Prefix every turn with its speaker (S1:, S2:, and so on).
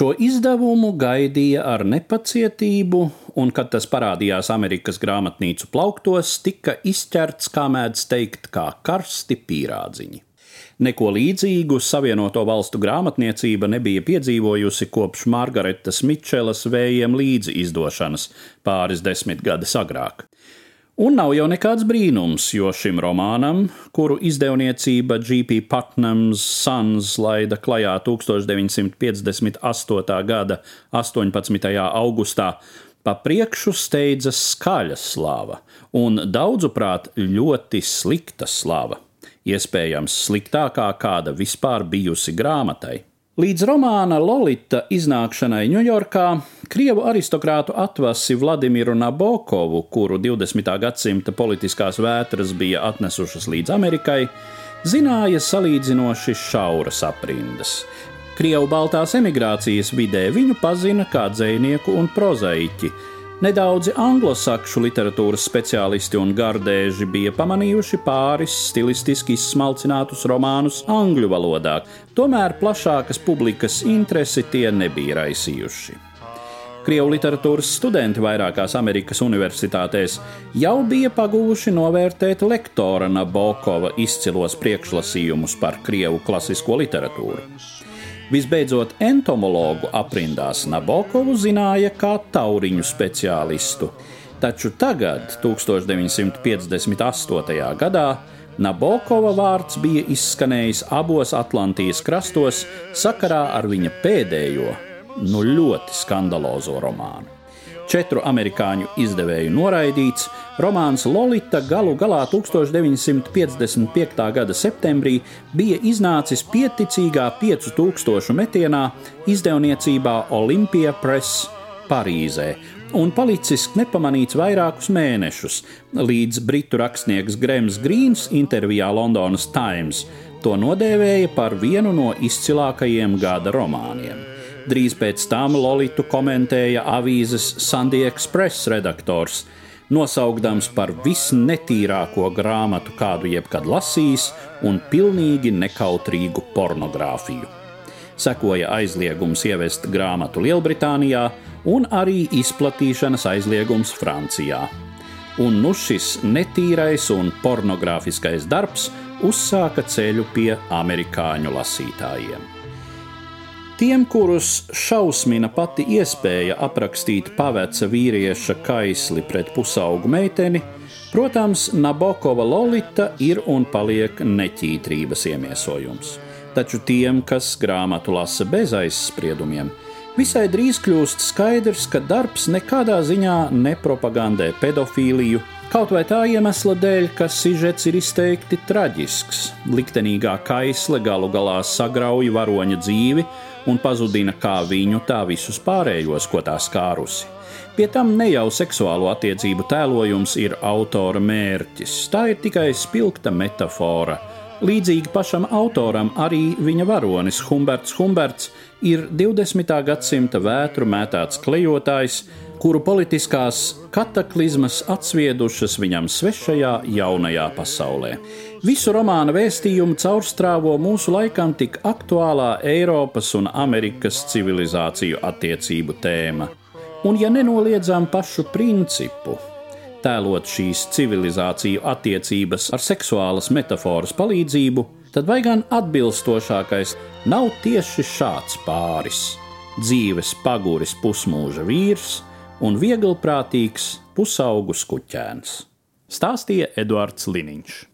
S1: Šo izdevumu gaidīja ar nepacietību, un, kad tas parādījās Amerikas grāmatnīcu plauktos, tika izķerts, kā mēdz teikt, kā karsti pīrādziņi. Neko līdzīgu Savienoto Valstu grāmatniecība nebija piedzīvojusi kopš Margaretas Mičelas vējiem līdzi izdošanas pāris desmitgades agrāk. Un nav jau nekāds brīnums, jo šim romānam, kuru izdevniecība G.P. Putnams Sons laida klajā 1958. gada 18. augustā, pa priekšu steidzas skaļa slava un daudzuprāt ļoti slikta slava, iespējams sliktākā kāda vispār bijusi grāmatai. Līdz romāna Lolita iznākšanai Ņujorkā krievu aristokrātu atvasi Vladimiru Nabokovu, kuru 20. gadsimta politiskās vētras bija atnesušas līdz Amerikai, zināja salīdzinoši šauras aprindas. Krievu baltās emigrācijas vidē viņu pazina kā dzinieku un prozaiķi, Nedaudzi anglosakšu literatūras speciālisti un gardēži bija pamanījuši pāris stilistiski izsmalcinātus romānus angļu valodā, tomēr plašākas publikas interesi tie nebija raisījuši. Krievu literatūras studenti vairākās Amerikas universitātēs jau bija pagūši novērtēt lektora Nabokova izcilos priekšlasījumus par krievu klasisko literatūru. Visbeidzot, entomologu aprindās Nabokovu zināja kā tauriņu speciālistu, taču tagad, 1958. gadā, Nabokova vārds bija izskanējis abos Atlantijas krastos sakarā ar viņa pēdējo, nu ļoti skandalozo romānu četru amerikāņu izdevēju noraidīts, romāns Lolita galu galā 1955. gada septembrī bija iznācis pieticīgā 5000 metienā izdevniecībā Olympia Press Parīzē. Un palicis nepamanīts vairākus mēnešus, līdz britu rakstnieks Grems Grīns intervijā Londonas Times to nodēvēja par vienu no izcilākajiem gada romāniem. Drīz pēc tam Lolitu komentēja avīzes Sunday Express redaktors, nosaukdams par visnetīrāko grāmatu, kādu jebkad lasījis, un pilnīgi nekautrīgu pornogrāfiju. Sekoja aizliegums ievest grāmatu Lielbritānijā un arī izplatīšanas aizliegums Francijā. Un nu šis netīrais un pornogrāfiskais darbs uzsāka ceļu pie amerikāņu lasītājiem. Tiem, kurus šausmina pati iespēja aprakstīt paveca vīrieša kaisli pret pusaugu meiteni, protams, Nabokova Lolita ir un paliek neķītrības iemiesojums. Taču tiem, kas grāmatu lasa bez aizspriedumiem, visai drīz kļūst skaidrs, ka darbs nekādā ziņā nepropagandē pedofīliju, Kaut vai tā iemesla dēļ, ka sižets ir izteikti traģisks. Liktenīgā kaisle galu galā sagrauj varoņa dzīvi un pazudina kā viņu, tā visus pārējos, ko tā skārusi. Pie tam ne jau seksuālo attiecību tēlojums ir autora mērķis, tā ir tikai spilgta metāfora. Līdzīgi pašam autoram arī viņa varonis Humberts Humberts ir 20. gadsimta vētru mētāts klejotājs, kuru politiskās kataklizmas atsviedušas viņam svešajā jaunajā pasaulē. Visu romāna vēstījumu caurstrāvo mūsu laikam tik aktuālā Eiropas un Amerikas civilizāciju attiecību tēma. Un, ja nenoliedzam pašu principu, tēlot šīs civilizāciju attiecības ar seksuālas metafāras palīdzību, tad vai gan atbilstošākais nav tieši šāds pāris - dzīves paguris pusmūža vīrs un vieglprātīgs pusaugu skuķēns. Stāstīja Eduards Liniņš.